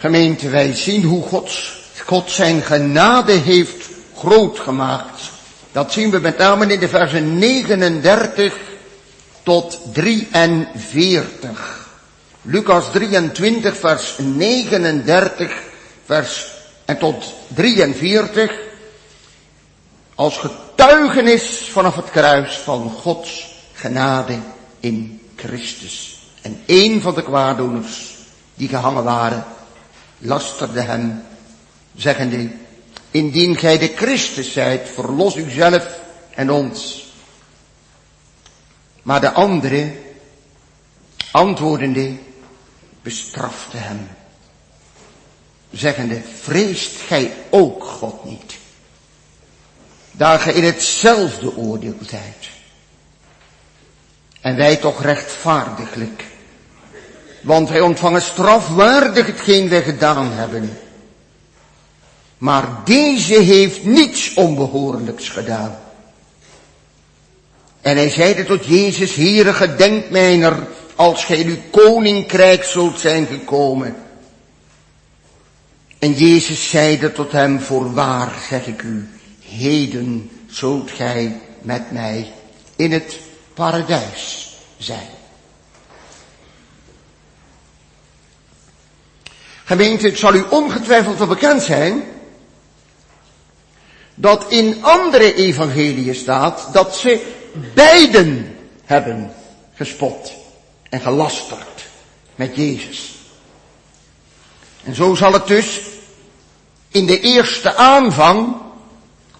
Gemeente, wij zien hoe God zijn genade heeft groot gemaakt. Dat zien we met name in de versen 39 tot 43. Lucas 23 vers 39 vers en tot 43. Als getuigenis vanaf het kruis van Gods genade in Christus. En een van de kwaaddoeners die gehangen waren, lasterde hem, zeggende, indien gij de Christus zijt, verlos uzelf en ons. Maar de andere, antwoordende, bestrafte hem, zeggende, vreest gij ook God niet, daar gij in hetzelfde oordeel zijt. En wij toch rechtvaardiglijk, want wij ontvangen strafwaardig hetgeen wij gedaan hebben. Maar deze heeft niets onbehoorlijks gedaan. En hij zeide tot Jezus, Heere, gedenk mijner, als gij uw koninkrijk zult zijn gekomen. En Jezus zeide tot hem, voorwaar zeg ik u, heden zult gij met mij in het paradijs zijn. Gemeente, het zal u ongetwijfeld wel bekend zijn dat in andere evangeliën staat dat ze beiden hebben gespot en gelasterd met Jezus. En zo zal het dus in de eerste aanvang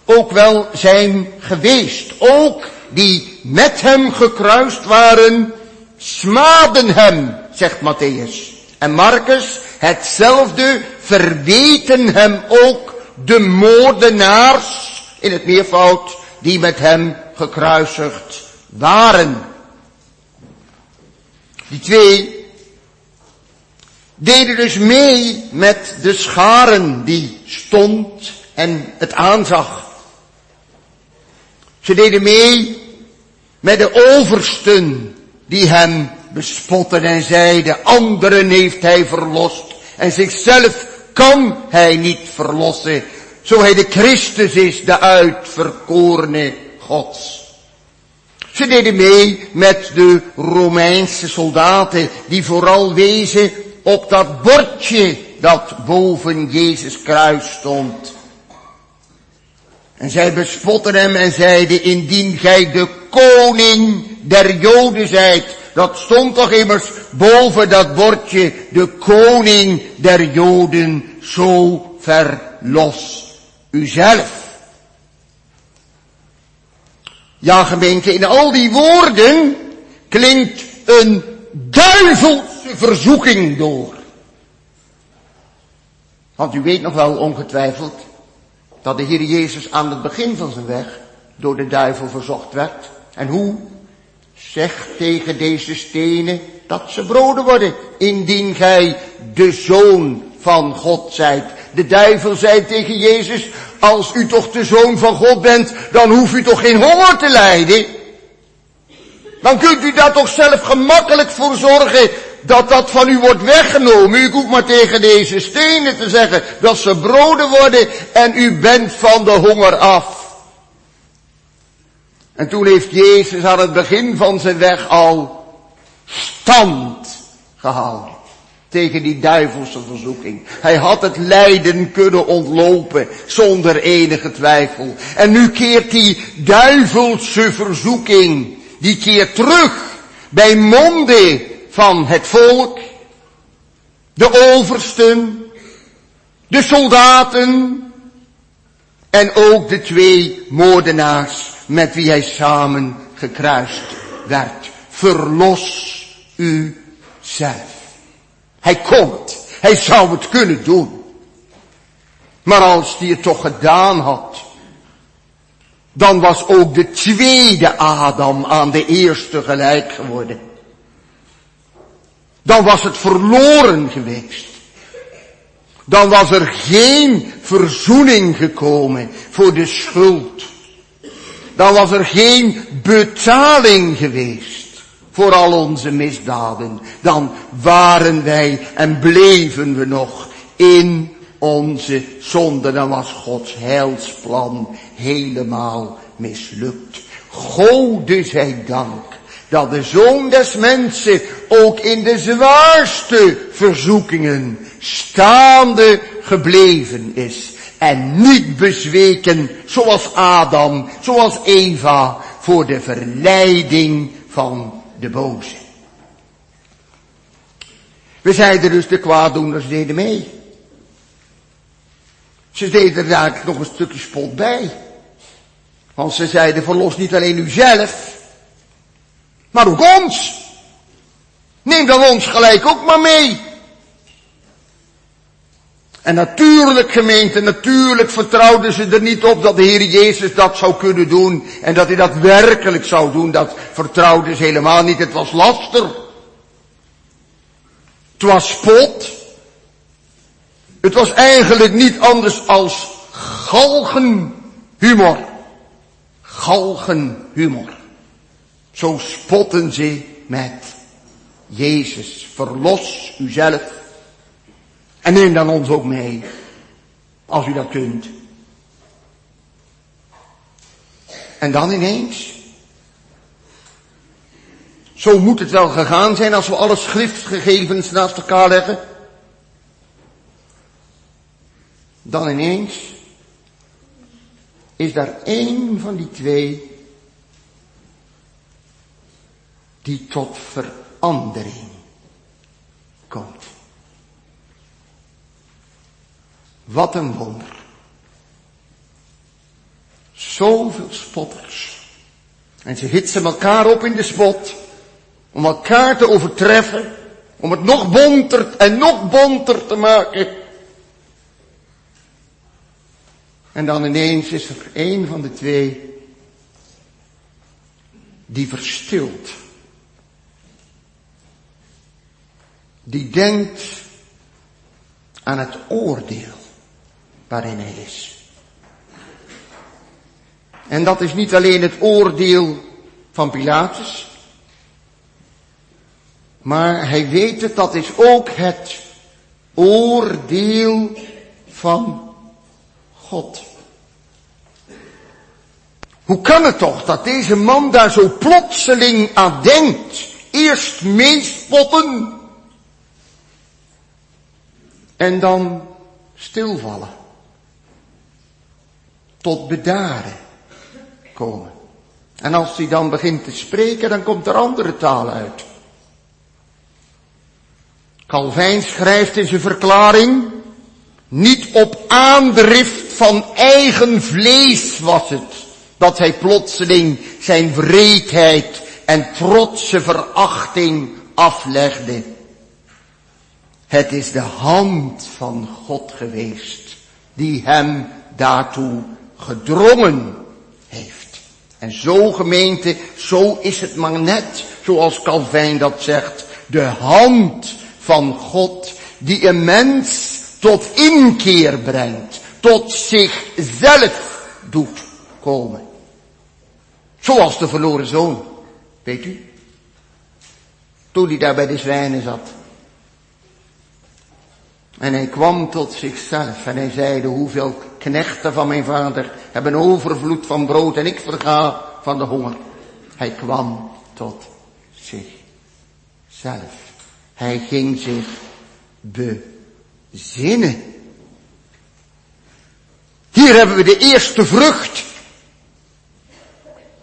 ook wel zijn geweest. Ook die met hem gekruist waren, smaden hem, zegt Matthäus. En Marcus, hetzelfde, verweten hem ook de moordenaars, in het meervoud, die met hem gekruisigd waren. Die twee deden dus mee met de scharen die stond en het aanzag. Ze deden mee met de oversten die hem bespotten en zeiden, anderen heeft hij verlost en zichzelf kan hij niet verlossen. Zo hij de Christus is, de uitverkorene Gods. Ze deden mee met de Romeinse soldaten die vooral wezen op dat bordje dat boven Jezus kruis stond. En zij bespotten hem en zeiden, indien gij de koning der Joden zijt, dat stond toch immers boven dat bordje, de koning der Joden, zo verlos uzelf. Ja gemeente, in al die woorden klinkt een duivelse verzoeking door. Want u weet nog wel ongetwijfeld dat de Heer Jezus aan het begin van zijn weg door de duivel verzocht werd. En hoe? Zeg tegen deze stenen dat ze broden worden, indien gij de zoon van God zijt. De duivel zei tegen Jezus, als u toch de zoon van God bent, dan hoeft u toch geen honger te lijden. Dan kunt u daar toch zelf gemakkelijk voor zorgen dat dat van u wordt weggenomen. U hoeft maar tegen deze stenen te zeggen dat ze broden worden en u bent van de honger af. En toen heeft Jezus aan het begin van zijn weg al stand gehouden tegen die duivelse verzoeking. Hij had het lijden kunnen ontlopen zonder enige twijfel. En nu keert die duivelse verzoeking, die keert terug bij monden van het volk, de oversten, de soldaten en ook de twee moordenaars met wie hij samen gekruist werd. Verlos u zelf. Hij kon het. Hij zou het kunnen doen. Maar als hij het toch gedaan had, dan was ook de tweede Adam aan de eerste gelijk geworden. Dan was het verloren geweest. Dan was er geen verzoening gekomen voor de schuld. Dan was er geen betaling geweest voor al onze misdaden, dan waren wij en bleven we nog in onze zonde. Dan was Gods heilsplan helemaal mislukt. Gode zij dank dat de Zoon des Mensen ook in de zwaarste verzoekingen staande gebleven is. En niet bezweken zoals Adam, zoals Eva voor de verleiding van de boze. We zeiden dus de kwaaddoeners deden mee. Ze deden er eigenlijk nog een stukje spot bij. Want ze zeiden verlos niet alleen uzelf, maar ook ons. Neem dan ons gelijk ook maar mee. En natuurlijk gemeente, natuurlijk vertrouwden ze er niet op dat de Heer Jezus dat zou kunnen doen. En dat hij dat werkelijk zou doen. Dat vertrouwden ze helemaal niet. Het was laster. Het was spot. Het was eigenlijk niet anders als galgenhumor. Galgenhumor. Zo spotten ze met Jezus. Verlos uzelf. En neem dan ons ook mee. Als u dat kunt. En dan ineens. Zo moet het wel gegaan zijn als we alle schriftgegevens naast elkaar leggen. Dan ineens is daar één van die twee die tot verandering komt. Wat een wonder. Zoveel spotters. En ze hitsen elkaar op in de spot. Om elkaar te overtreffen. Om het nog bonter en nog bonter te maken. En dan ineens is er een van de twee die verstilt. Die denkt aan het oordeel waarin hij is. En dat is niet alleen het oordeel van Pilatus, maar hij weet het, dat is ook het oordeel van God. Hoe kan het toch dat deze man daar zo plotseling aan denkt? Eerst meespotten en dan stilvallen. Tot bedaren komen. En als hij dan begint te spreken, dan komt er andere taal uit. Calvijn schrijft in zijn verklaring, niet op aandrift van eigen vlees was het, dat hij plotseling zijn wreedheid en trotse verachting aflegde. Het is de hand van God geweest die hem daartoe gedrongen heeft. En zo gemeente, zo is het maar net, zoals Calvijn dat zegt, de hand van God die een mens tot inkeer brengt, tot zichzelf doet komen. Zoals de verloren zoon, weet u? Toen hij daar bij de zwijnen zat. En hij kwam tot zichzelf en hij zeide, hoeveel knechten van mijn vader hebben overvloed van brood en ik verga van de honger. Hij kwam tot zichzelf. Hij ging zich bezinnen. Hier hebben we de eerste vrucht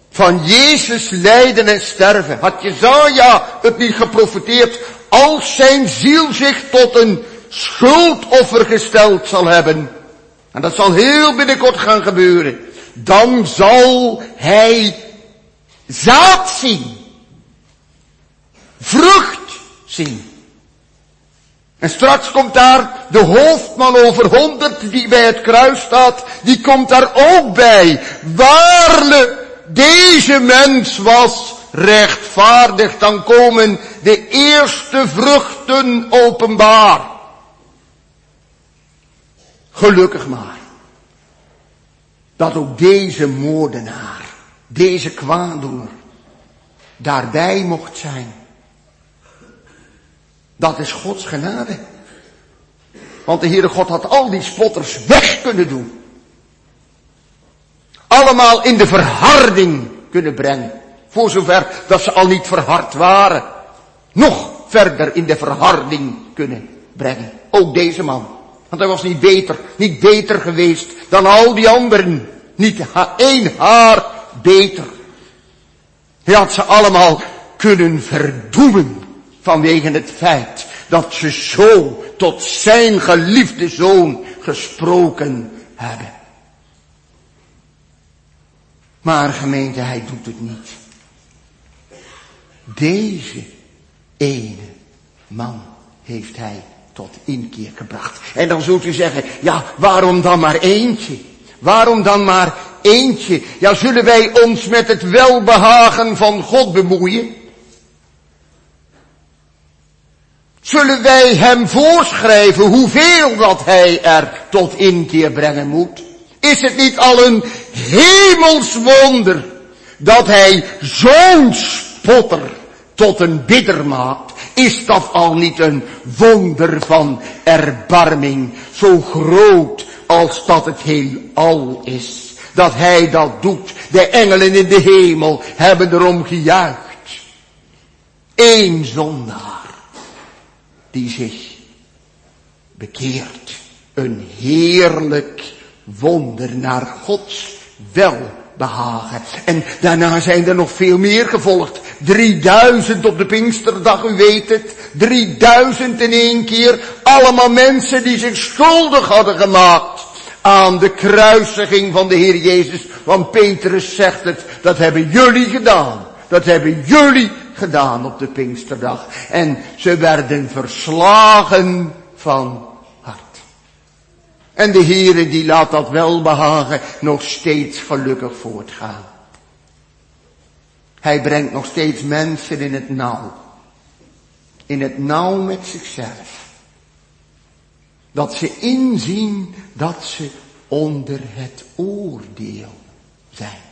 van Jezus lijden en sterven. Had Jezaja het niet geprofiteerd als zijn ziel zich tot een schuldoffer gesteld zal hebben, en dat zal heel binnenkort gaan gebeuren, dan zal hij zaad zien. Vrucht zien. En straks komt daar de hoofdman over honderd die bij het kruis staat, die komt daar ook bij. Waarlijk, deze mens was rechtvaardig, dan komen de eerste vruchten openbaar. Gelukkig maar. Dat ook deze moordenaar, deze kwaaddoener, daarbij mocht zijn. Dat is Gods genade. Want de Heere God had al die spotters weg kunnen doen. Allemaal in de verharding kunnen brengen. Voor zover dat ze al niet verhard waren. Nog verder in de verharding kunnen brengen. Ook deze man. Want hij was niet beter, niet beter geweest dan al die anderen. Niet één haar beter. Hij had ze allemaal kunnen verdoemen vanwege het feit dat ze zo tot zijn geliefde zoon gesproken hebben. Maar gemeente, hij doet het niet. Deze ene man heeft hij tot inkeer gebracht. En dan zult u zeggen, ja, waarom dan maar eentje? Waarom dan maar eentje? Ja, zullen wij ons met het welbehagen van God bemoeien? Zullen wij hem voorschrijven hoeveel dat hij er tot inkeer brengen moet? Is het niet al een hemels wonder dat hij zo'n spotter tot een bidder maakt? Is dat al niet een wonder van erbarming, zo groot als dat het heelal is? Dat hij dat doet. De engelen in de hemel hebben erom gejuicht. Eén zondaar die zich bekeert. Een heerlijk wonder naar Gods welbehagen. En daarna zijn er nog veel meer gevolgd. 3000 op de Pinksterdag, u weet het. 3000 in één keer. Allemaal mensen die zich schuldig hadden gemaakt aan de kruisiging van de Heer Jezus. Want Petrus zegt het, dat hebben jullie gedaan. Dat hebben jullie gedaan op de Pinksterdag. En ze werden verslagen van. En de Heere die laat dat welbehagen nog steeds gelukkig voortgaan. Hij brengt nog steeds mensen in het nauw. In het nauw met zichzelf. Dat ze inzien dat ze onder het oordeel zijn.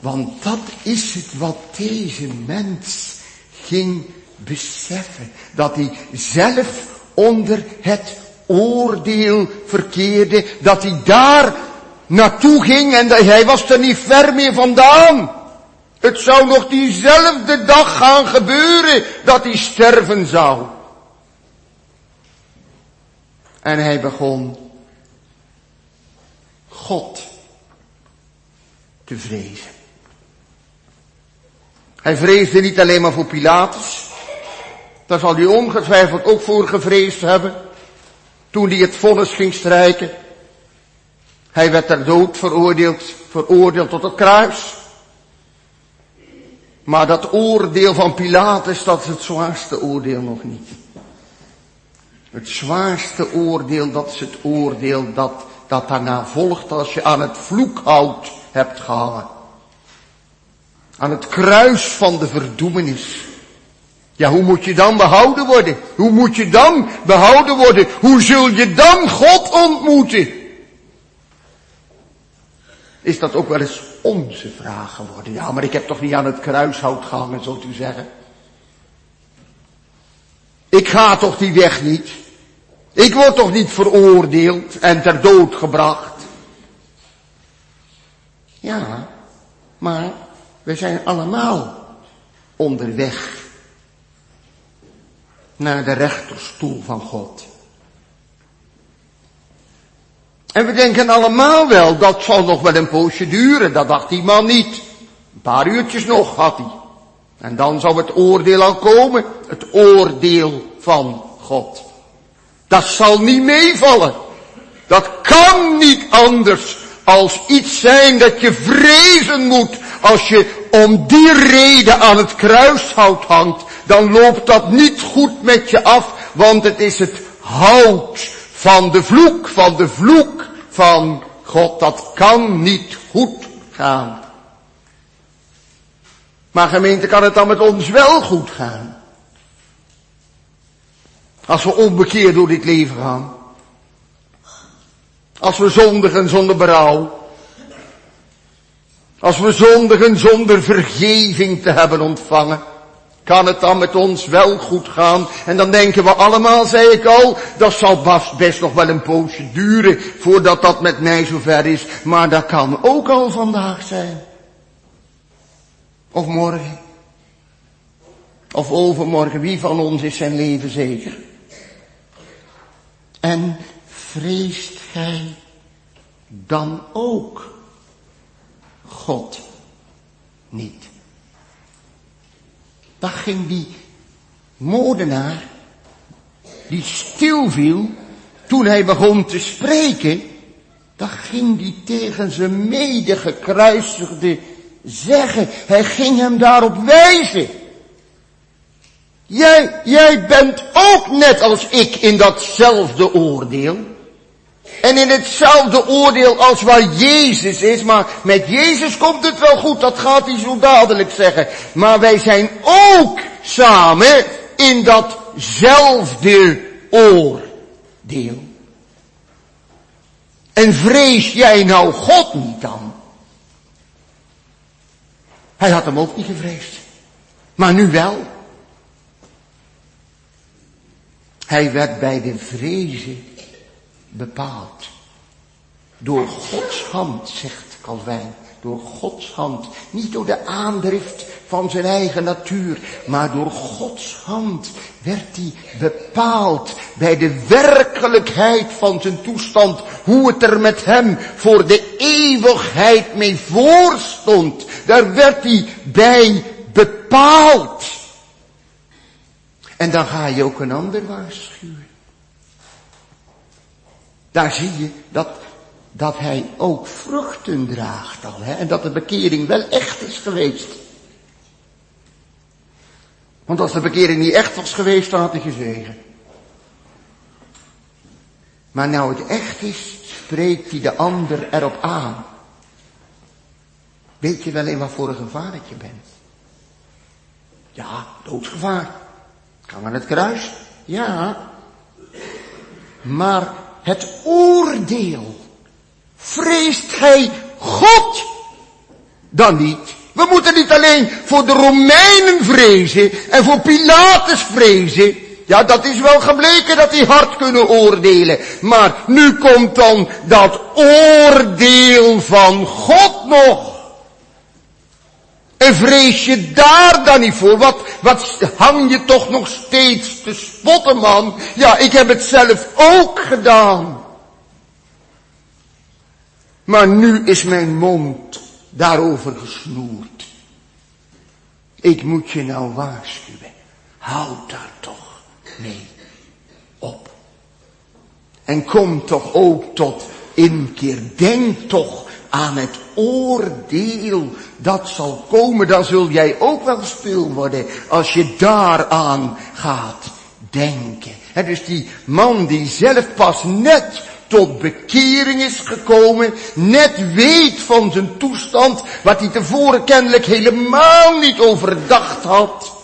Want dat is het wat deze mens ging beseffen. Dat hij zelf onder het oordeel verkeerde. Dat hij daar naartoe ging en dat hij was er niet ver meer vandaan. Het zou nog diezelfde dag gaan gebeuren dat hij sterven zou. En hij begon God te vrezen. Hij vreesde niet alleen maar voor Pilatus. Daar zal hij ongetwijfeld ook voor gevreesd hebben. Toen hij het vonnis ging strijken. Hij werd ter dood veroordeeld, veroordeeld tot het kruis. Maar dat oordeel van Pilatus, dat is het zwaarste oordeel nog niet. Het zwaarste oordeel, dat is het oordeel dat, dat daarna volgt als je aan het vloekhout hebt gehangen. Aan het kruis van de verdoemenis. Ja, hoe moet je dan behouden worden? Hoe moet je dan behouden worden? Hoe zul je dan God ontmoeten? Is dat ook wel eens onze vraag geworden? Ja, maar ik heb toch niet aan het kruishout gehangen, zult u zeggen? Ik ga toch die weg niet? Ik word toch niet veroordeeld en ter dood gebracht? Ja, maar we zijn allemaal onderweg naar de rechterstoel van God. En we denken allemaal wel, dat zal nog wel een poosje duren. Dat dacht die man niet. Een paar uurtjes nog had hij. En dan zou het oordeel al komen. Het oordeel van God. Dat zal niet meevallen. Dat kan niet anders als iets zijn dat je vrezen moet als je om die reden aan het kruishout hangt, dan loopt dat niet goed met je af, want het is het hout van de vloek, van de vloek van God. Dat kan niet goed gaan. Maar gemeente, kan het dan met ons wel goed gaan? Als we onbekeerd door dit leven gaan. Als we zondigen zonder berouw. Als we zondigen zonder vergeving te hebben ontvangen. Kan het dan met ons wel goed gaan? En dan denken we allemaal, zei ik al, dat zal best nog wel een poosje duren voordat dat met mij zover is. Maar dat kan ook al vandaag zijn. Of morgen. Of overmorgen. Wie van ons is zijn leven zeker? En vreest gij dan ook God niet? Daar ging die moordenaar, die stilviel, toen hij begon te spreken, dan ging die tegen zijn medegekruisigde zeggen. Hij ging hem daarop wijzen. Jij, jij bent ook net als ik in datzelfde oordeel. En in hetzelfde oordeel als waar Jezus is, maar met Jezus komt het wel goed, dat gaat hij zo dadelijk zeggen. Maar wij zijn ook samen in datzelfde oordeel. En vrees jij nou God niet dan? Hij had hem ook niet gevreesd. Maar nu wel. Hij werd bij de vrezen bepaald. Door Gods hand, zegt Calvijn. Door Gods hand. Niet door de aandrift van zijn eigen natuur. Maar door Gods hand werd hij bepaald bij de werkelijkheid van zijn toestand. Hoe het er met hem voor de eeuwigheid mee voorstond. Daar werd hij bij bepaald. En dan ga je ook een ander waarschuwen. Daar zie je dat, dat hij ook vruchten draagt al. Hè? En dat de bekering wel echt is geweest. Want als de bekering niet echt was geweest, dan had hij gezegen. Maar nou het echt is, spreekt hij de ander erop aan. Weet je wel in wat voor een gevaar dat je bent? Ja, doodsgevaar. Kan aan het kruis? Ja. Maar het oordeel. Vreest hij God dan niet? We moeten niet alleen voor de Romeinen vrezen en voor Pilatus vrezen. Ja, dat is wel gebleken dat die hard kunnen oordelen. Maar nu komt dan dat oordeel van God nog. En vrees je daar dan niet voor? Wat, wat hang je toch nog steeds te spotten, man? Ja, ik heb het zelf ook gedaan. Maar nu is mijn mond daarover gesnoerd. Ik moet je nou waarschuwen. Houd daar toch mee op. En kom toch ook tot inkeer. Denk toch aan het oordeel dat zal komen, dan zul jij ook wel stil worden als je daaraan gaat denken. Het dus die man die zelf pas net tot bekering is gekomen, net weet van zijn toestand, wat hij tevoren kennelijk helemaal niet overdacht had,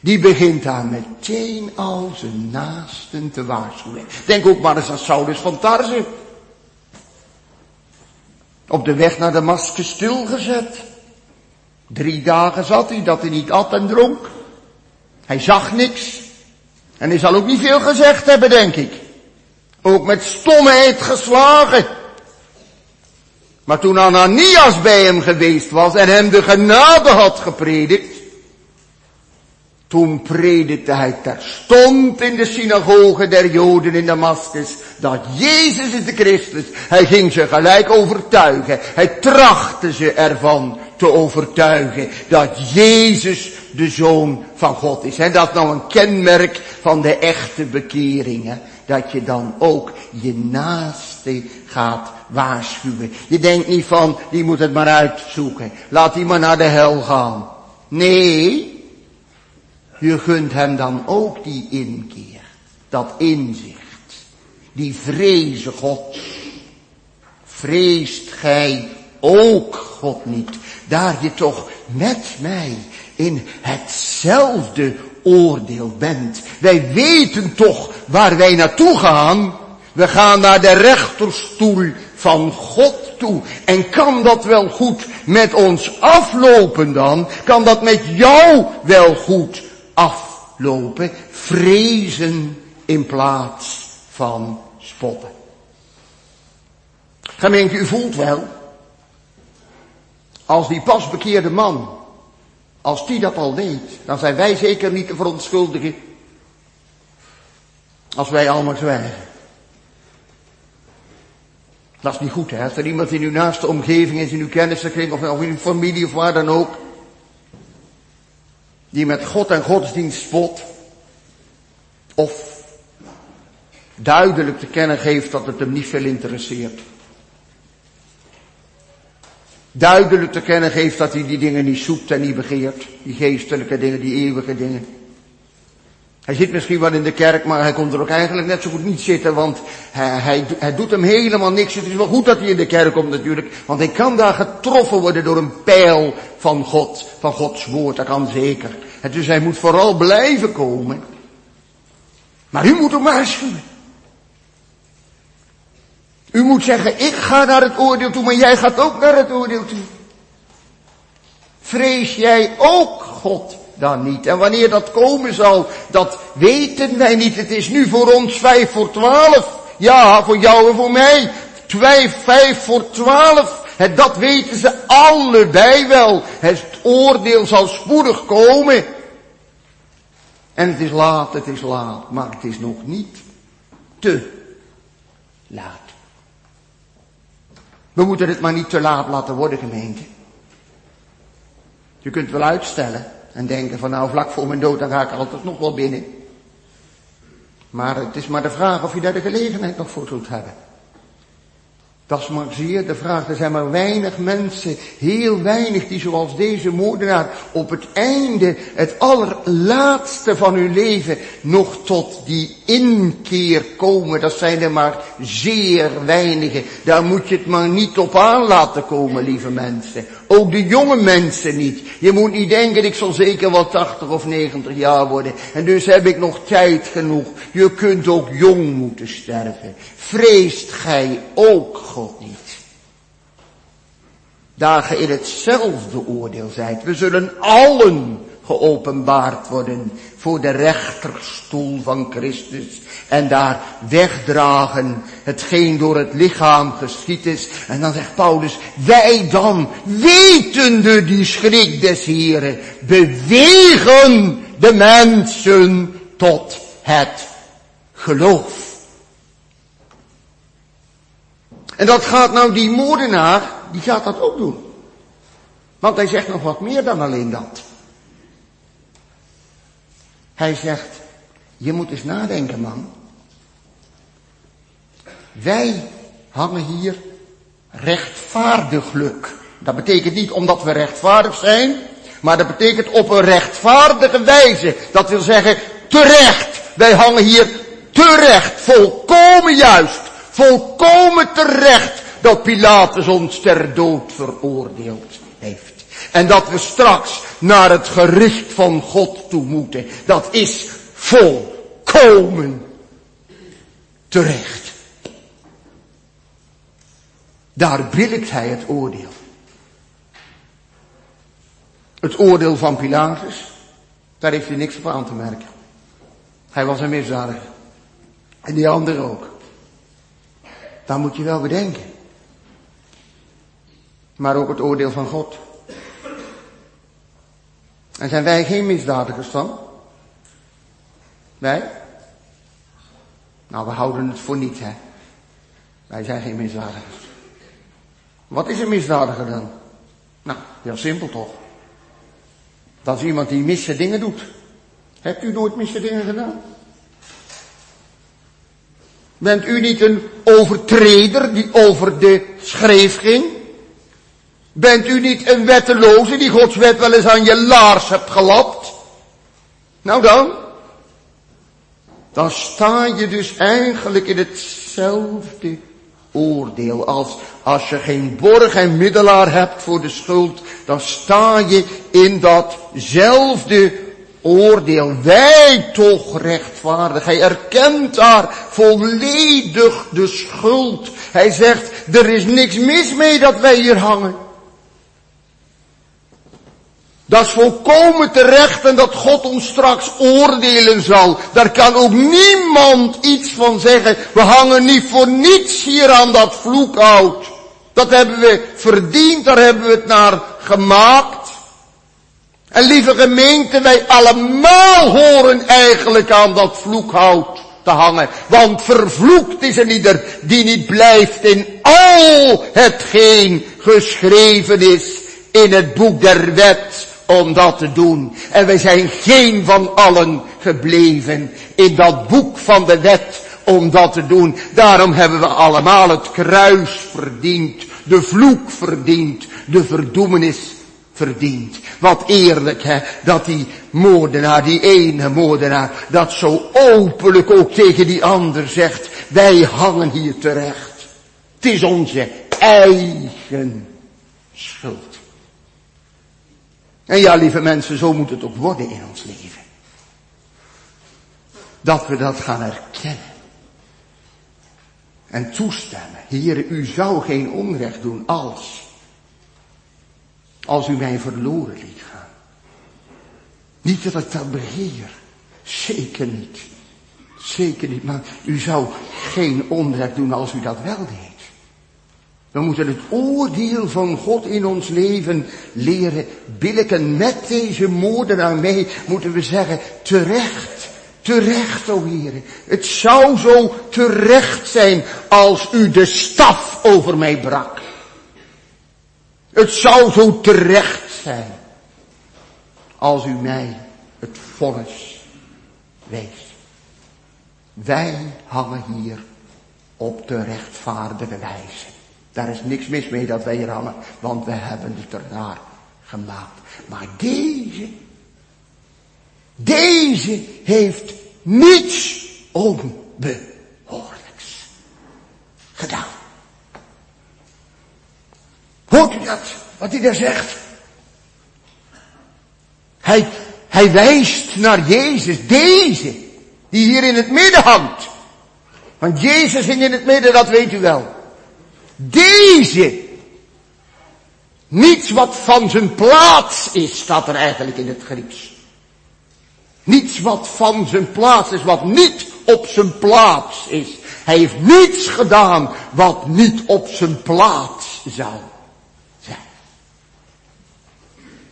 die begint daar meteen al zijn naasten te waarschuwen. Denk ook maar eens aan Saulus van Tarze. Op de weg naar Damascus stilgezet. Drie dagen zat hij dat hij niet at en dronk. Hij zag niks. En hij zal ook niet veel gezegd hebben, denk ik. Ook met stomheid geslagen. Maar toen Ananias bij hem geweest was en hem de genade had gepredikt, toen predikte hij terstond in de synagoge der Joden in Damascus dat Jezus is de Christus. Hij ging ze gelijk overtuigen. Hij trachtte ze ervan te overtuigen dat Jezus de Zoon van God is. En dat is nou een kenmerk van de echte bekering. Hè? Dat je dan ook je naaste gaat waarschuwen. Je denkt niet van, die moet het maar uitzoeken. Laat die maar naar de hel gaan. Nee, je gunt hem dan ook die inkeer, dat inzicht, die vreze God. Vreest gij ook God niet, daar je toch met mij in hetzelfde oordeel bent. Wij weten toch waar wij naartoe gaan. We gaan naar de rechterstoel van God toe. En kan dat wel goed met ons aflopen dan? Kan dat met jou wel goed aflopen? Vrezen in plaats van spotten. Gemeente, u voelt wel, als die pasbekeerde man, als die dat al weet, dan zijn wij zeker niet te verontschuldigen als wij allemaal zwijgen. Dat is niet goed, hè. Als er iemand in uw naaste omgeving is, in uw kennissenkring of in uw familie of waar dan ook, die met God en godsdienst spot, of duidelijk te kennen geeft dat het hem niet veel interesseert. Duidelijk te kennen geeft dat hij die dingen niet zoekt en niet begeert. Die geestelijke dingen, die eeuwige dingen. Hij zit misschien wel in de kerk, maar hij komt er ook eigenlijk net zo goed niet zitten, want hij, hij, doet hem helemaal niks. Het is wel goed dat hij in de kerk komt natuurlijk, want hij kan daar getroffen worden door een pijl van God, van Gods woord, dat kan zeker. En dus hij moet vooral blijven komen. Maar u moet hem waarschuwen. U moet zeggen, ik ga naar het oordeel toe, maar jij gaat ook naar het oordeel toe. Vrees jij ook God dan niet? En wanneer dat komen zal, dat weten wij niet. Het is nu voor ons vijf voor twaalf. Ja, voor jou en voor mij. Twee, vijf voor twaalf. En dat weten ze allebei wel. Het oordeel zal spoedig komen. En het is laat, het is laat, maar het is nog niet te laat. We moeten het maar niet te laat laten worden, gemeente. Je kunt wel uitstellen en denken van nou vlak voor mijn dood dan ga ik altijd nog wel binnen. Maar het is maar de vraag of je daar de gelegenheid nog voor zult hebben. Dat is maar zeer de vraag. Er zijn maar weinig mensen, heel weinig, die zoals deze moordenaar op het einde, het allerlaatste van hun leven, nog tot die inkeer komen. Dat zijn er maar zeer weinigen. Daar moet je het maar niet op aan laten komen, lieve mensen. Ook de jonge mensen niet. Je moet niet denken, ik zal zeker wel 80 of 90 jaar worden. En dus heb ik nog tijd genoeg. Je kunt ook jong moeten sterven. Vreest gij ook God niet? Daar ge in hetzelfde oordeel zijt. We zullen allen geopenbaard worden voor de rechterstoel van Christus en daar wegdragen hetgeen door het lichaam geschied is. En dan zegt Paulus, wij dan, wetende die schrik des Heren, bewegen de mensen tot het geloof. En dat gaat nou die moordenaar, die gaat dat ook doen. Want hij zegt nog wat meer dan alleen dat. Hij zegt, je moet eens nadenken man. Wij hangen hier rechtvaardiglijk. Dat betekent niet omdat we rechtvaardig zijn, maar dat betekent op een rechtvaardige wijze. Dat wil zeggen, terecht. Wij hangen hier terecht, volkomen juist, volkomen terecht dat Pilatus ons ter dood veroordeeld heeft. En dat we straks naar het gericht van God toe moeten. Dat is volkomen terecht. Daar billigt hij het oordeel. Het oordeel van Pilatus, daar heeft hij niks op aan te merken. Hij was een misdadiger. En die andere ook. Daar moet je wel bedenken. Maar ook het oordeel van God. En zijn wij geen misdadigers dan? Wij? Nou, we houden het voor niet, hè. Wij zijn geen misdadigers. Wat is een misdadiger dan? Nou, heel simpel toch. Dat is iemand die misse dingen doet. Hebt u nooit misse dingen gedaan? Bent u niet een overtreder die over de schreef ging? Bent u niet een wetteloze die Gods wet wel eens aan je laars hebt gelapt? Nou dan. Dan sta je dus eigenlijk in hetzelfde oordeel als als je geen borg en middelaar hebt voor de schuld, dan sta je in datzelfde oordeel. Wij toch rechtvaardig. Hij erkent daar volledig de schuld. Hij zegt, er is niks mis mee dat wij hier hangen. Dat is volkomen terecht en dat God ons straks oordelen zal. Daar kan ook niemand iets van zeggen. We hangen niet voor niets hier aan dat vloekhout. Dat hebben we verdiend, daar hebben we het naar gemaakt. En lieve gemeente, wij allemaal horen eigenlijk aan dat vloekhout te hangen. Want vervloekt is een ieder die niet blijft in al hetgeen geschreven is in het boek der wet om dat te doen. En wij zijn geen van allen gebleven in dat boek van de wet om dat te doen. Daarom hebben we allemaal het kruis verdiend, de vloek verdiend, de verdoemenis verdiend. Wat eerlijk hè, dat die moordenaar, die ene moordenaar, dat zo openlijk ook tegen die ander zegt, wij hangen hier terecht. Het is onze eigen schuld. En ja, lieve mensen, zo moet het ook worden in ons leven. Dat we dat gaan erkennen. En toestemmen. Heer, u zou geen onrecht doen als. Als u mij verloren liet gaan. Niet dat ik dat beheer. Zeker niet. Zeker niet. Maar u zou geen onrecht doen als u dat wel deed. We moeten het oordeel van God in ons leven leren billiken. Met deze moordenaar mee moeten we zeggen, terecht, terecht, o Heer. Het zou zo terecht zijn als u de staf over mij brak. Het zou zo terecht zijn als u mij het vonnis wees. Wij hangen hier op de rechtvaardige wijze. Daar is niks mis mee dat wij hier hangen, want we hebben het ernaar gemaakt. Maar deze, deze heeft niets onbehoorlijks gedaan. Hoort u dat, wat hij daar zegt? Hij, hij wijst naar Jezus, deze, die hier in het midden hangt. Want Jezus hing in het midden, dat weet u wel. Deze. Niets wat van zijn plaats is, staat er eigenlijk in het Grieks. Niets wat van zijn plaats is, wat niet op zijn plaats is. Hij heeft niets gedaan wat niet op zijn plaats zou zijn.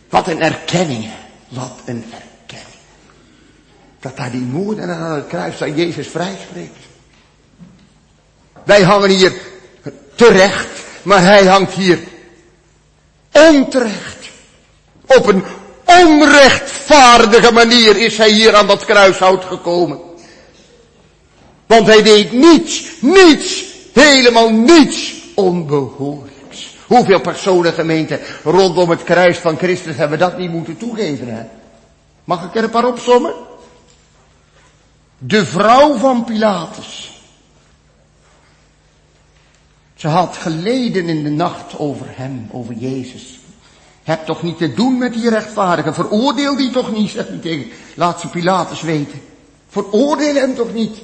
Wat een erkenning, wat een erkenning. Dat hij die moeder aan het kruis aan Jezus vrijspreekt. Wij hangen hier terecht, maar hij hangt hier onterecht. Op een onrechtvaardige manier is hij hier aan dat kruishout gekomen. Want hij deed niets, niets, helemaal niets onbehoorlijks. Hoeveel personen gemeenten rondom het kruis van Christus hebben dat niet moeten toegeven, hè? Mag ik er een paar opzommen? De vrouw van Pilatus. Ze had geleden in de nacht over hem, over Jezus. Heb toch niet te doen met die rechtvaardige. Veroordeel die toch niet, zegt hij tegen. Laat ze Pilatus weten. Veroordeel hem toch niet.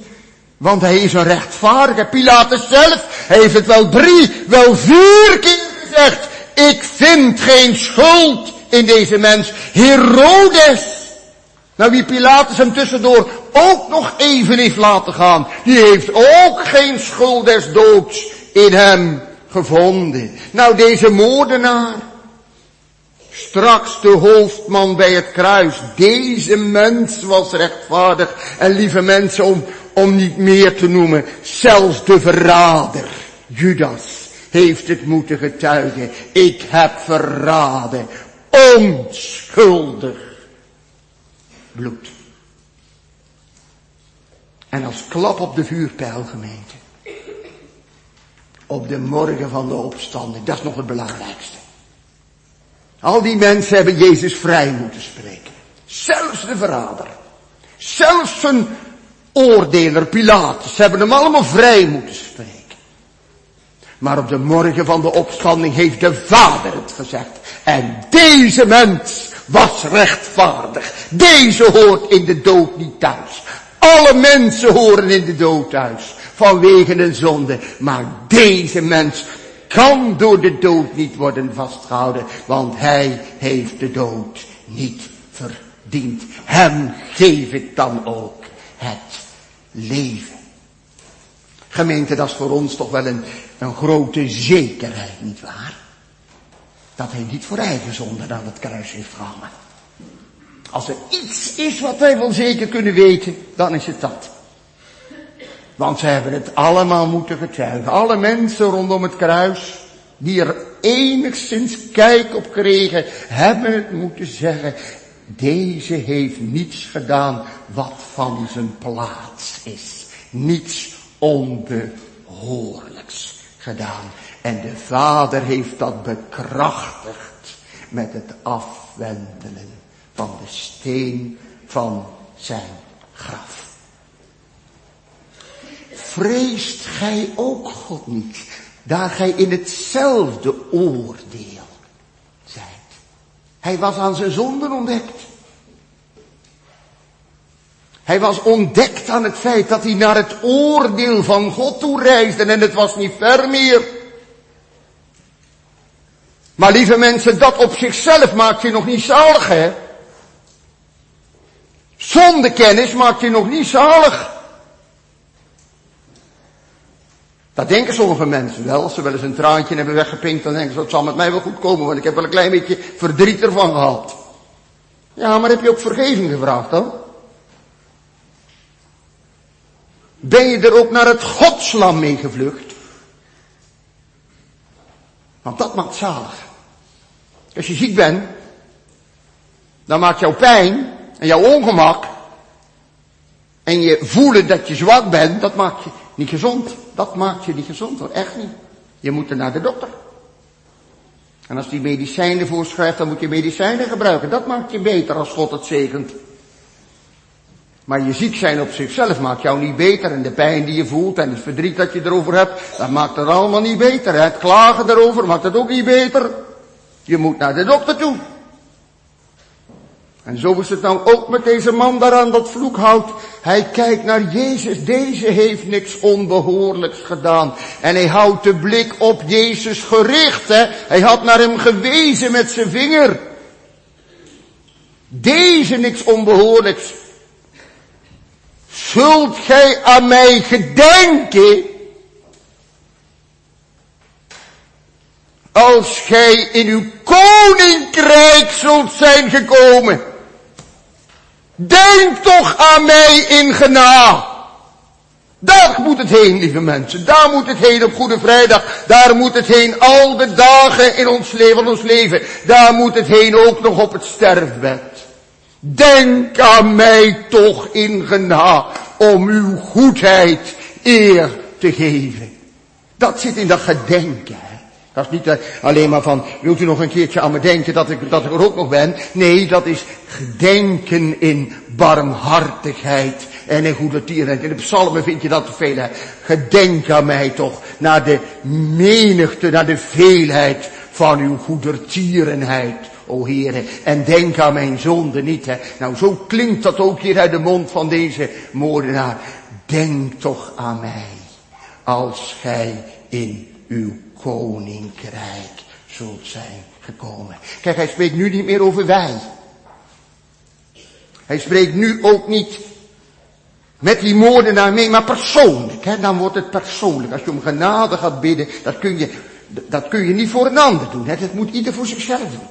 Want hij is een rechtvaardige. Pilatus zelf heeft het wel drie, wel vier keer gezegd. Ik vind geen schuld in deze mens. Herodes. Nou wie Pilatus hem tussendoor ook nog even heeft laten gaan. Die heeft ook geen schuld des doods in hem gevonden. Nou, deze moordenaar, straks de hoofdman bij het kruis, deze mens was rechtvaardig. En lieve mensen, om, om niet meer te noemen, zelfs de verrader, Judas, heeft het moeten getuigen. Ik heb verraden, onschuldig bloed. En als klap op de vuurpijl gemeente op de morgen van de opstanding. Dat is nog het belangrijkste. Al die mensen hebben Jezus vrij moeten spreken. Zelfs de verrader. Zelfs zijn oordeler Pilatus hebben hem allemaal vrij moeten spreken. Maar op de morgen van de opstanding heeft de Vader het gezegd. En deze mens was rechtvaardig. Deze hoort in de dood niet thuis. Alle mensen horen in de dood thuis. Vanwege een zonde. Maar deze mens kan door de dood niet worden vastgehouden, want hij heeft de dood niet verdiend. Hem geef ik dan ook het leven. Gemeente, dat is voor ons toch wel een, een grote zekerheid, niet waar? Dat hij niet voor eigen zonde aan het kruis heeft gehangen. Als er iets is wat wij wel zeker kunnen weten, dan is het dat. Want ze hebben het allemaal moeten getuigen. Alle mensen rondom het kruis, die er enigszins kijk op kregen, hebben het moeten zeggen, deze heeft niets gedaan wat van zijn plaats is. Niets onbehoorlijks gedaan. En de vader heeft dat bekrachtigd met het afwendelen van de steen van zijn graf. Vreest gij ook God niet, daar gij in hetzelfde oordeel zijt. Hij was aan zijn zonden ontdekt. Hij was ontdekt aan het feit dat hij naar het oordeel van God toe reisde en het was niet ver meer. Maar lieve mensen, dat op zichzelf maakt je nog niet zalig, hè? Zonder kennis maakt je nog niet zalig. Dat denken sommige mensen wel. Als ze wel eens een traantje hebben weggepinkt, dan denken ze, het zal met mij wel goed komen, want ik heb wel een klein beetje verdriet ervan gehad. Ja, maar heb je ook vergeving gevraagd dan? Ben je er ook naar het godslam mee gevlucht? Want dat maakt zalig. Als je ziek bent, dan maakt jouw pijn en jouw ongemak en je voelen dat je zwak bent, dat maakt je niet gezond. Dat maakt je niet gezond hoor, echt niet. Je moet er naar de dokter. En als die medicijnen voorschrijft, dan moet je medicijnen gebruiken. Dat maakt je beter als God het zegent. Maar je ziek zijn op zichzelf maakt jou niet beter. En de pijn die je voelt en het verdriet dat je erover hebt, dat maakt het allemaal niet beter. Het klagen erover maakt het ook niet beter. Je moet naar de dokter toe. En zo is het nou ook met deze man daar aan dat vloekhout. Hij kijkt naar Jezus. Deze heeft niks onbehoorlijks gedaan. En hij houdt de blik op Jezus gericht. Hè? Hij had naar hem gewezen met zijn vinger. Deze niks onbehoorlijks. Zult gij aan mij gedenken? Als gij in uw koninkrijk zult zijn gekomen. Denk toch aan mij in genade. Daar moet het heen, lieve mensen. Daar moet het heen op Goede Vrijdag. Daar moet het heen al de dagen in ons leven, ons leven. Daar moet het heen ook nog op het sterfbed. Denk aan mij toch in genade om uw goedheid eer te geven. Dat zit in dat gedenken. Dat is niet eh, alleen maar van, wilt u nog een keertje aan me denken dat ik, dat ik er ook nog ben? Nee, dat is gedenken in barmhartigheid en in goede tierenheid. In de psalmen vind je dat te veel. Gedenk aan mij toch naar de menigte, naar de veelheid van uw goedertierenheid, o Heere. En denk aan mijn zonde niet. Hè. Nou, zo klinkt dat ook hier uit de mond van deze moordenaar. Denk toch aan mij, als gij in uw koninkrijk zult zijn gekomen. Kijk, hij spreekt nu niet meer over wij. Hij spreekt nu ook niet met die moordenaar mee, maar persoonlijk. Hè? Dan wordt het persoonlijk. Als je om genade gaat bidden, dat kun je, dat kun je niet voor een ander doen. Hè? Dat moet ieder voor zichzelf doen.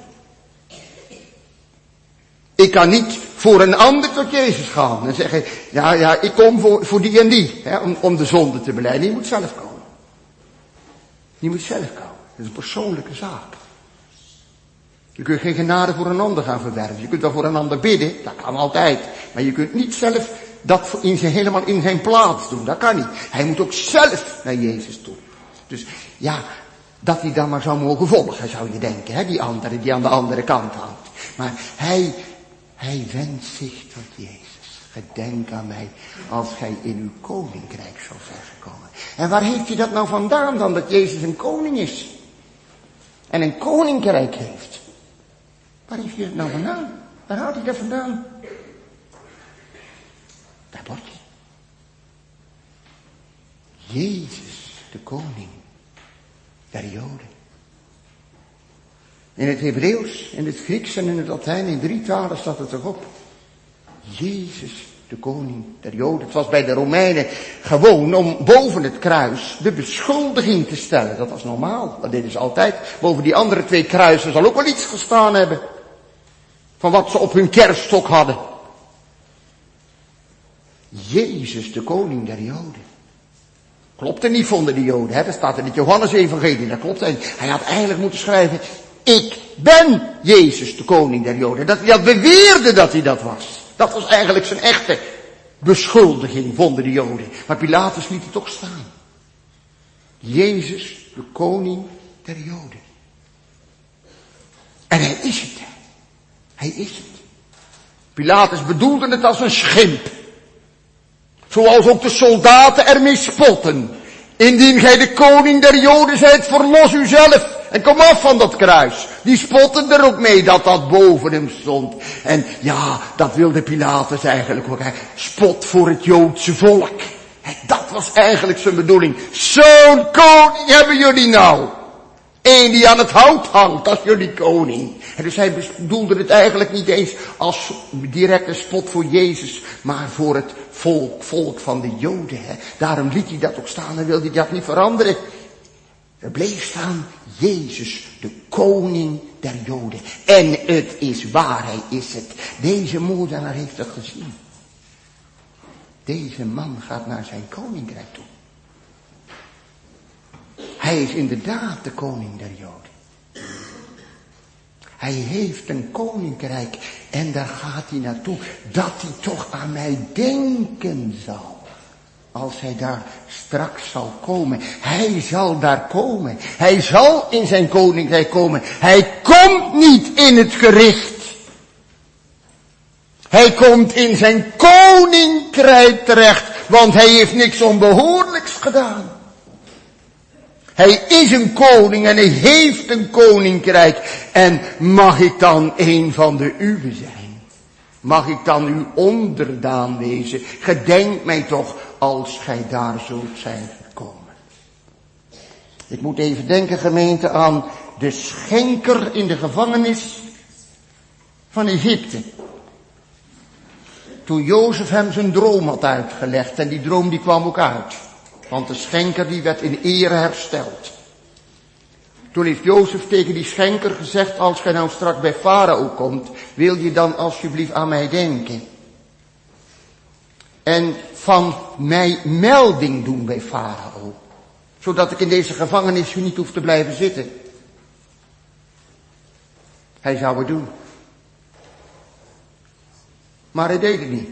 Ik kan niet voor een ander tot Jezus gaan en zeggen, ja, ja, ik kom voor, voor die en die, hè, om, om de zonde te beleiden. Je moet zelf komen. Je moet zelf komen. Dat is een persoonlijke zaak. Je kunt geen genade voor een ander gaan verwerven. Je kunt wel voor een ander bidden, dat kan altijd. Maar je kunt niet zelf dat in zijn, helemaal in zijn plaats doen. Dat kan niet. Hij moet ook zelf naar Jezus toe. Dus ja, dat hij dan maar zou mogen volgen, zou je denken. Hè? Die andere, die aan de andere kant hangt. Maar hij, hij wendt zich tot Jezus. Gedenk aan mij als gij in uw koninkrijk zal zijn gekomen. En waar heeft hij dat nou vandaan dan, dat Jezus een koning is? En een koninkrijk heeft? Waar heeft hij dat nou vandaan? Waar haalt hij dat vandaan? Dat bordje. Jezus, de koning der Joden. In het Hebreeuws, in het Grieks en in het Latijn, in drie talen staat het erop. Jezus, de koning der Joden. Het was bij de Romeinen gewoon om boven het kruis de beschuldiging te stellen. Dat was normaal. Dat deden ze altijd. Boven die andere twee kruisen zal ook wel iets gestaan hebben. Van wat ze op hun kerststok hadden. Jezus, de koning der Joden. Klopt er niet, vonden de Joden. Hè? Dat staat in het Johannes-evangelie. Dat klopt. Hij had eigenlijk moeten schrijven, ik ben Jezus, de koning der Joden. Dat hij dat beweerde dat hij dat was. Dat was eigenlijk zijn echte beschuldiging, vonden de Joden. Maar Pilatus liet het toch staan. Jezus, de koning der Joden. En hij is het. Hij is het. Pilatus bedoelde het als een schimp. Zoals ook de soldaten ermee spotten. Indien gij de koning der Joden zijt, verlos uzelf. En kom af van dat kruis. Die spotten er ook mee dat dat boven hem stond. En ja, dat wilde Pilatus eigenlijk ook. Hij spot voor het Joodse volk. Dat was eigenlijk zijn bedoeling. Zo'n koning hebben jullie nou. Eén die aan het hout hangt als jullie koning. En dus hij bedoelde het eigenlijk niet eens als directe spot voor Jezus, maar voor het volk, volk van de Joden. Hè. Daarom liet hij dat ook staan en wilde hij dat niet veranderen. Er bleef staan Jezus, de koning der Joden. En het is waar, hij is het. Deze moordenaar heeft het gezien. Deze man gaat naar zijn koninkrijk toe. Hij is inderdaad de koning der Joden. Hij heeft een koninkrijk en daar gaat hij naartoe. Dat hij toch aan mij denken zal. Als hij daar straks zal komen. Hij zal daar komen. Hij zal in zijn koninkrijk komen. Hij komt niet in het gericht. Hij komt in zijn koninkrijk terecht. Want hij heeft niks onbehoorlijks gedaan. Hij is een koning en hij heeft een koninkrijk. En mag ik dan een van de uwe zijn? Mag ik dan uw onderdaan wezen? Gedenk mij toch als gij daar zult zijn gekomen. Ik moet even denken gemeente aan de schenker in de gevangenis van Egypte. Toen Jozef hem zijn droom had uitgelegd en die droom die kwam ook uit. Want de schenker die werd in ere hersteld. Toen heeft Jozef tegen die schenker gezegd, als gij nou straks bij Farao komt, wil je dan alsjeblieft aan mij denken. En van mij melding doen bij Farao. Zodat ik in deze gevangenis niet hoef te blijven zitten. Hij zou het doen. Maar hij deed het niet.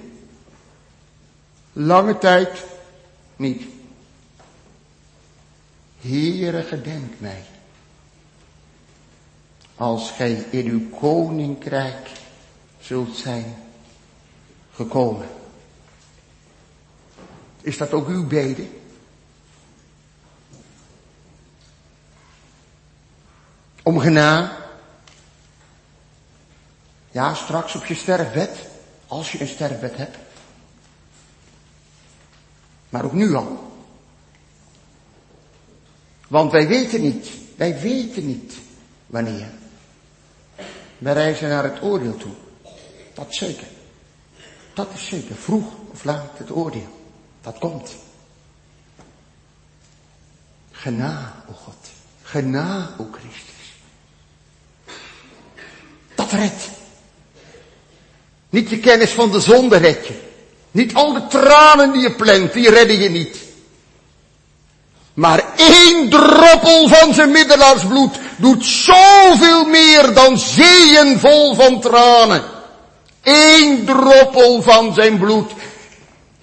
Lange tijd niet. Heere, gedenk mij. Als gij in uw koninkrijk zult zijn gekomen. Is dat ook uw bede? Om gena. Ja, straks op je sterfbed. Als je een sterfbed hebt. Maar ook nu al. Want wij weten niet, wij weten niet wanneer. Wij reizen naar het oordeel toe. Dat zeker. Dat is zeker. Vroeg of laat het oordeel. Dat komt. Gena, o God. Gena, o Christus. Dat redt. Niet je kennis van de zonde red je. Niet al de tranen die je plant, die redden je niet. Maar één druppel van zijn middelaarsbloed doet zoveel meer dan zeeën vol van tranen. Eén druppel van zijn bloed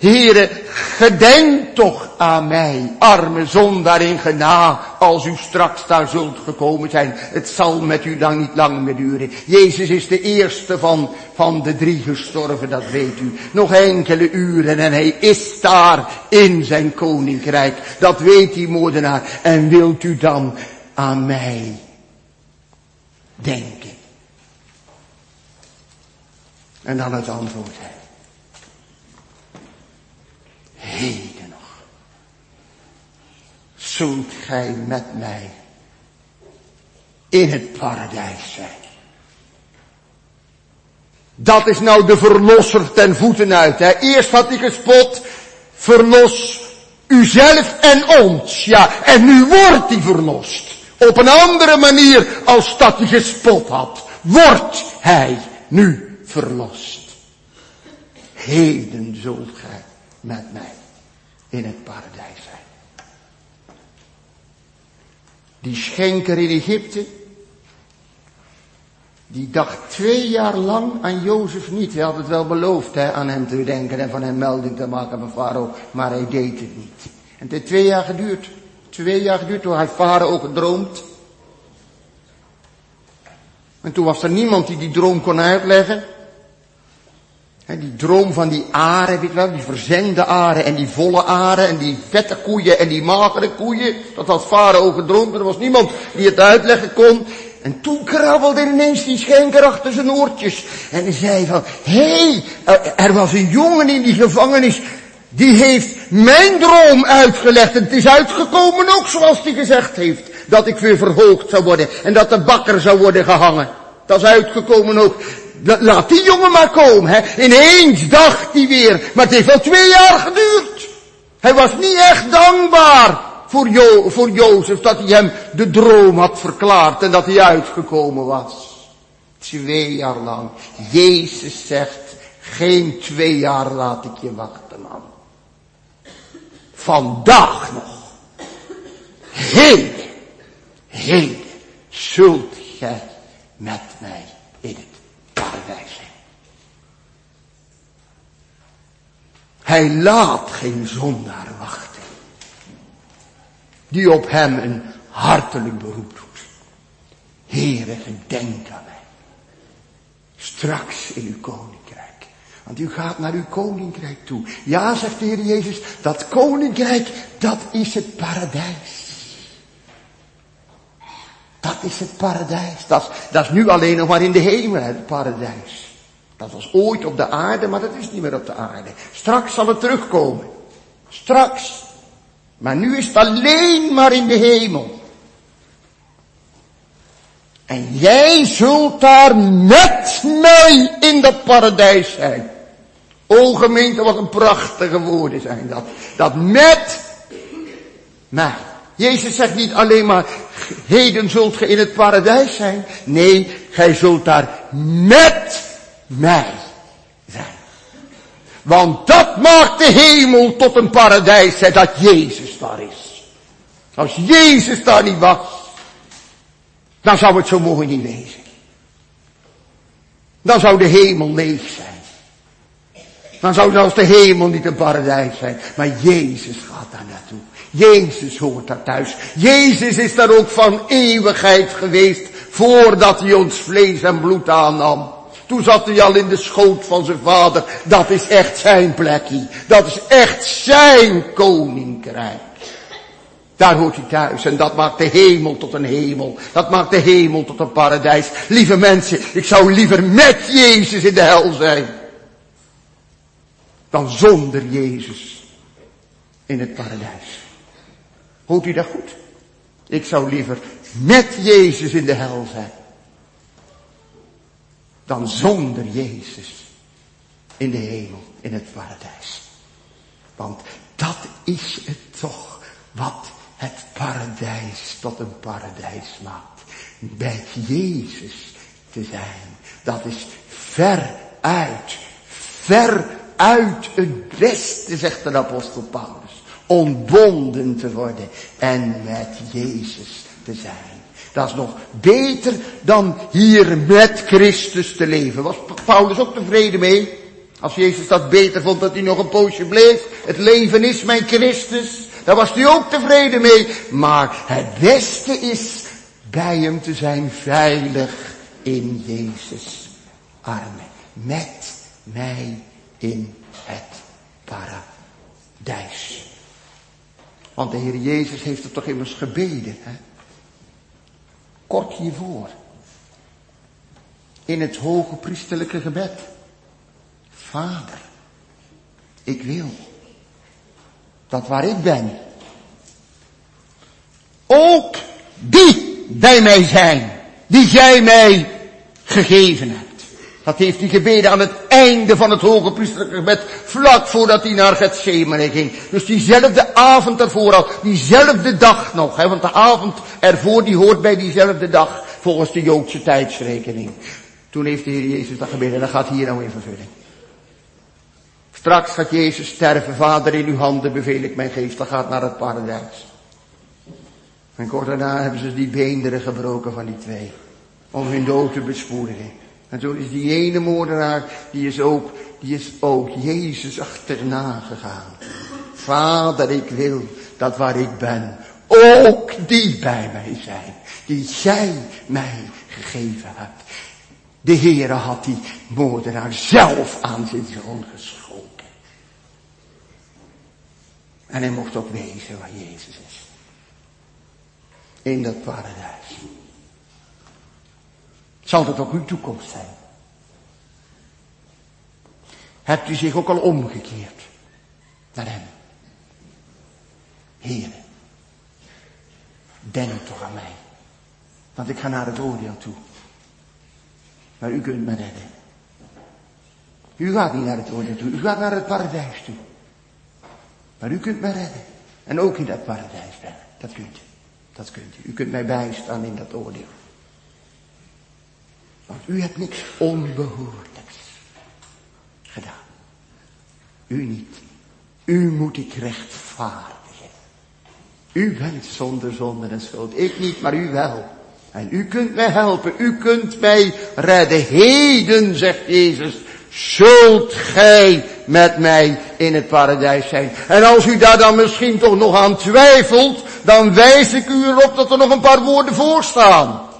Heere, gedenk toch aan mij, arme zondaar in gena, als u straks daar zult gekomen zijn. Het zal met u dan niet lang meer duren. Jezus is de eerste van, van de drie gestorven, dat weet u. Nog enkele uren en hij is daar in zijn koninkrijk. Dat weet die moordenaar. En wilt u dan aan mij denken? En dan het antwoord. Heden nog. zult gij met mij in het paradijs zijn. Dat is nou de verlosser ten voeten uit. Hè. Eerst had hij gespot, verlos uzelf en ons. Ja, en nu wordt hij verlost. Op een andere manier als dat hij gespot had. Wordt hij nu verlost. Heden zult met mij in het paradijs zijn. Die schenker in Egypte, die dacht twee jaar lang aan Jozef niet. Hij had het wel beloofd hè, aan hem te denken en van hem melding te maken van Farao, maar hij deed het niet. En het heeft twee jaar geduurd. Twee jaar geduurd toen hij Farao gedroomd. En toen was er niemand die die droom kon uitleggen. En die droom van die aren, weet je wel, die verzengde aren en die volle aren en die vette koeien en die magere koeien. Dat had Farao gedroomd, er was niemand die het uitleggen kon. En toen krabbelde ineens die schenker achter zijn oortjes. En zei van, hé, hey, er was een jongen in die gevangenis. Die heeft mijn droom uitgelegd. En het is uitgekomen ook zoals hij gezegd heeft. Dat ik weer verhoogd zou worden. En dat de bakker zou worden gehangen. Dat is uitgekomen ook. Laat die jongen maar komen. Hè. Ineens dacht hij weer. Maar het heeft wel twee jaar geduurd. Hij was niet echt dankbaar voor, jo voor Jozef dat hij hem de droom had verklaard en dat hij uitgekomen was. Twee jaar lang. Jezus zegt, geen twee jaar laat ik je wachten man. Vandaag nog. Heden, heden zult gij met mij in Hij laat geen zondaar wachten die op hem een hartelijk beroep doet. Heere, gedenk aan mij. Straks in uw koninkrijk. Want u gaat naar uw koninkrijk toe. Ja, zegt de Heer Jezus, dat koninkrijk, dat is het paradijs. Dat is het paradijs. Dat is, dat is nu alleen nog maar in de hemel, het paradijs. Dat was ooit op de aarde, maar dat is niet meer op de aarde. Straks zal het terugkomen. Straks. Maar nu is het alleen maar in de hemel. En jij zult daar met mij in dat paradijs zijn. O gemeente, wat een prachtige woorden zijn dat. Dat met mij. Jezus zegt niet alleen maar, heden zult ge in het paradijs zijn. Nee, gij zult daar met mij zijn. Want dat maakt de hemel tot een paradijs, hè, dat Jezus daar is. Als Jezus daar niet was, dan zou het zo mooi niet wezen. Dan zou de hemel leeg zijn. Dan zou zelfs de hemel niet een paradijs zijn. Maar Jezus gaat daar naartoe. Jezus hoort daar thuis. Jezus is daar ook van eeuwigheid geweest voordat hij ons vlees en bloed aannam. Toen zat hij al in de schoot van zijn vader. Dat is echt zijn plekje. Dat is echt zijn koninkrijk. Daar hoort hij thuis en dat maakt de hemel tot een hemel. Dat maakt de hemel tot een paradijs. Lieve mensen, ik zou liever met Jezus in de hel zijn. Dan zonder Jezus in het paradijs. Hoort u dat goed? Ik zou liever met Jezus in de hel zijn dan zonder Jezus in de hemel, in het paradijs. Want dat is het toch wat het paradijs tot een paradijs maakt. Bij Jezus te zijn. Dat is ver uit, ver uit het beste, zegt de apostel Paulus. Ontbonden te worden en met Jezus te zijn. Dat is nog beter dan hier met Christus te leven. Was Paulus ook tevreden mee? Als Jezus dat beter vond dat hij nog een poosje bleef. Het leven is mijn Christus. Daar was hij ook tevreden mee. Maar het beste is bij hem te zijn veilig in Jezus armen. Met mij in het paradijs. Want de Heer Jezus heeft het toch immers gebeden. Hè? kort hiervoor. In het hoge priesterlijke gebed. Vader, ik wil dat waar ik ben, ook die bij mij zijn, die jij mij gegeven hebt. Dat heeft hij gebeden aan het einde van het hoge priesterlijke gebed, vlak voordat hij naar Gethsemane ging. Dus diezelfde avond ervoor al, diezelfde dag nog, hè, want de avond ervoor die hoort bij diezelfde dag, volgens de Joodse tijdsrekening. Toen heeft de Heer Jezus dat gebeden en dat gaat hier nou in vervulling. Straks gaat Jezus sterven, Vader in uw handen beveel ik mijn geest, dat gaat naar het paradijs. En kort daarna hebben ze die beenderen gebroken van die twee. Om hun dood te bespoedigen. En zo is die ene moordenaar, die is ook, die is ook Jezus achterna gegaan. Vader, ik wil dat waar ik ben, ook die bij mij zijn. Die jij mij gegeven hebt. De Heere had die moordenaar zelf aan zijn zoon geschonken. En hij mocht ook wezen waar Jezus is. In dat paradijs. Zal dat ook uw toekomst zijn? Hebt u zich ook al omgekeerd naar hem? Heer, denk toch aan mij. Want ik ga naar het oordeel toe. Maar u kunt me redden. U gaat niet naar het oordeel toe. U gaat naar het paradijs toe. Maar u kunt me redden. En ook in dat paradijs brengen. Dat kunt u. Dat kunt u. U kunt mij bijstaan in dat oordeel. Want u hebt niks onbehoorlijks gedaan. U niet. U moet ik rechtvaardigen. U bent zonder zonde en schuld. Ik niet, maar u wel. En u kunt mij helpen. U kunt mij redden. Heden, zegt Jezus, zult gij met mij in het paradijs zijn. En als u daar dan misschien toch nog aan twijfelt, dan wijs ik u erop dat er nog een paar woorden voor staan.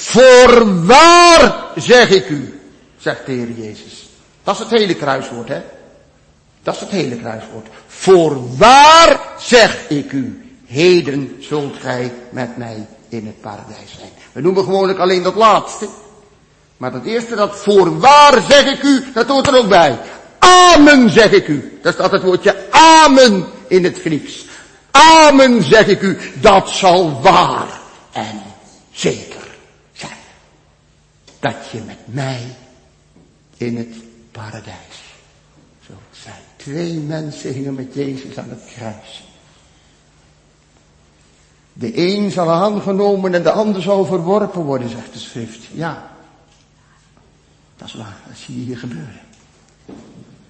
Voorwaar zeg ik u, zegt de Heer Jezus. Dat is het hele kruiswoord, hè? Dat is het hele kruiswoord. Voorwaar zeg ik u, heden zult gij met mij in het paradijs zijn. We noemen gewoonlijk alleen dat laatste. Maar dat eerste, dat voorwaar zeg ik u, dat hoort er ook bij. Amen zeg ik u. Daar staat het woordje amen in het Grieks. Amen zeg ik u, dat zal waar en zeker dat je met mij in het paradijs zult zijn. Twee mensen hingen met Jezus aan het kruis. De een zal aangenomen en de ander zal verworpen worden, zegt de schrift. Ja, dat is waar, dat zie je hier gebeuren.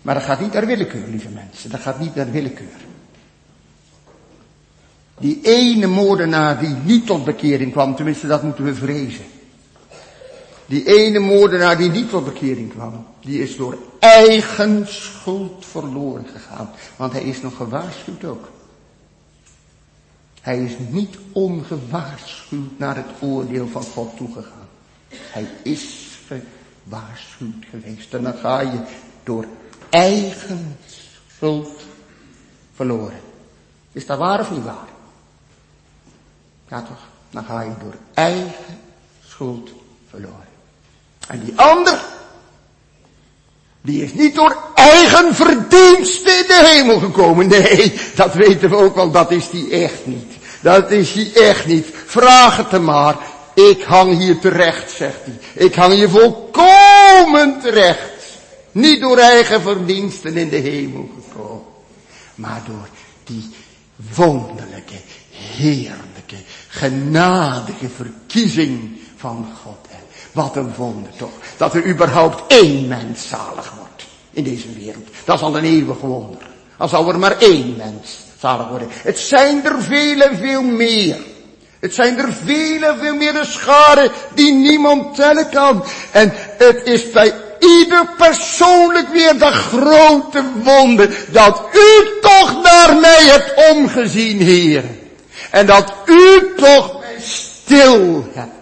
Maar dat gaat niet naar willekeur, lieve mensen. Dat gaat niet naar willekeur. Die ene moordenaar die niet tot bekering kwam, tenminste dat moeten we vrezen. Die ene moordenaar die niet tot bekering kwam, die is door eigen schuld verloren gegaan. Want hij is nog gewaarschuwd ook. Hij is niet ongewaarschuwd naar het oordeel van God toegegaan. Hij is gewaarschuwd geweest. En dan ga je door eigen schuld verloren. Is dat waar of niet waar? Ja toch? Dan ga je door eigen schuld verloren. En die ander, die is niet door eigen verdienste in de hemel gekomen. Nee, dat weten we ook al, dat is die echt niet. Dat is die echt niet. Vraag het hem maar. Ik hang hier terecht, zegt hij. Ik hang hier volkomen terecht. Niet door eigen verdiensten in de hemel gekomen. Maar door die wonderlijke, heerlijke, genadige verkiezing van God. Wat een wonder toch. Dat er überhaupt één mens zalig wordt in deze wereld. Dat is al een eeuwig wonder. Als zal er maar één mens zalig worden. Het zijn er veel en veel meer. Het zijn er veel en veel meer scharen die niemand tellen kan. En het is bij ieder persoonlijk weer de grote wonder dat u toch naar mij hebt omgezien, Heer. En dat u toch mij stil hebt.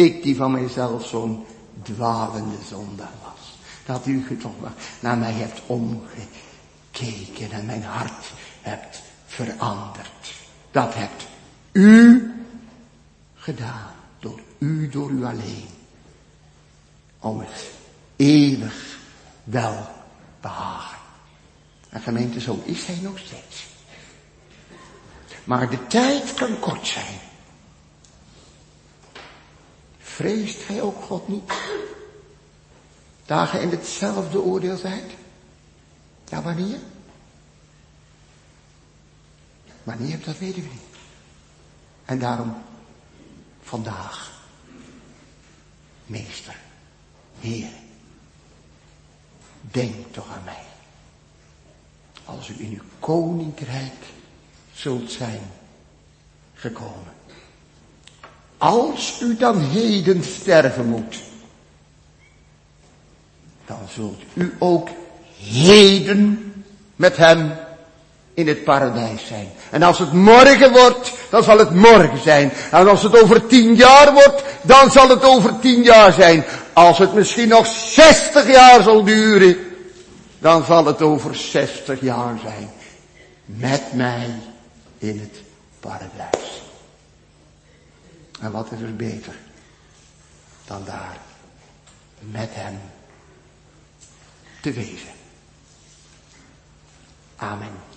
Ik die van mijzelf zo'n dwalende zondaar was. Dat u toch naar mij hebt omgekeken en mijn hart hebt veranderd. Dat hebt u gedaan. Door u, door u alleen. Om het eeuwig wel behagen. En gemeente, zo is hij nog steeds. Maar de tijd kan kort zijn. Vreest gij ook God niet? Dagen in hetzelfde oordeel zijt? Ja, wanneer? Wanneer, dat weten we niet. En daarom vandaag, meester, Heer, denk toch aan mij. Als u in uw koninkrijk zult zijn gekomen. Als u dan heden sterven moet, dan zult u ook heden met hem in het paradijs zijn. En als het morgen wordt, dan zal het morgen zijn. En als het over tien jaar wordt, dan zal het over tien jaar zijn. Als het misschien nog zestig jaar zal duren, dan zal het over zestig jaar zijn. Met mij in het paradijs. En wat is er beter dan daar met hem te wezen. Amen.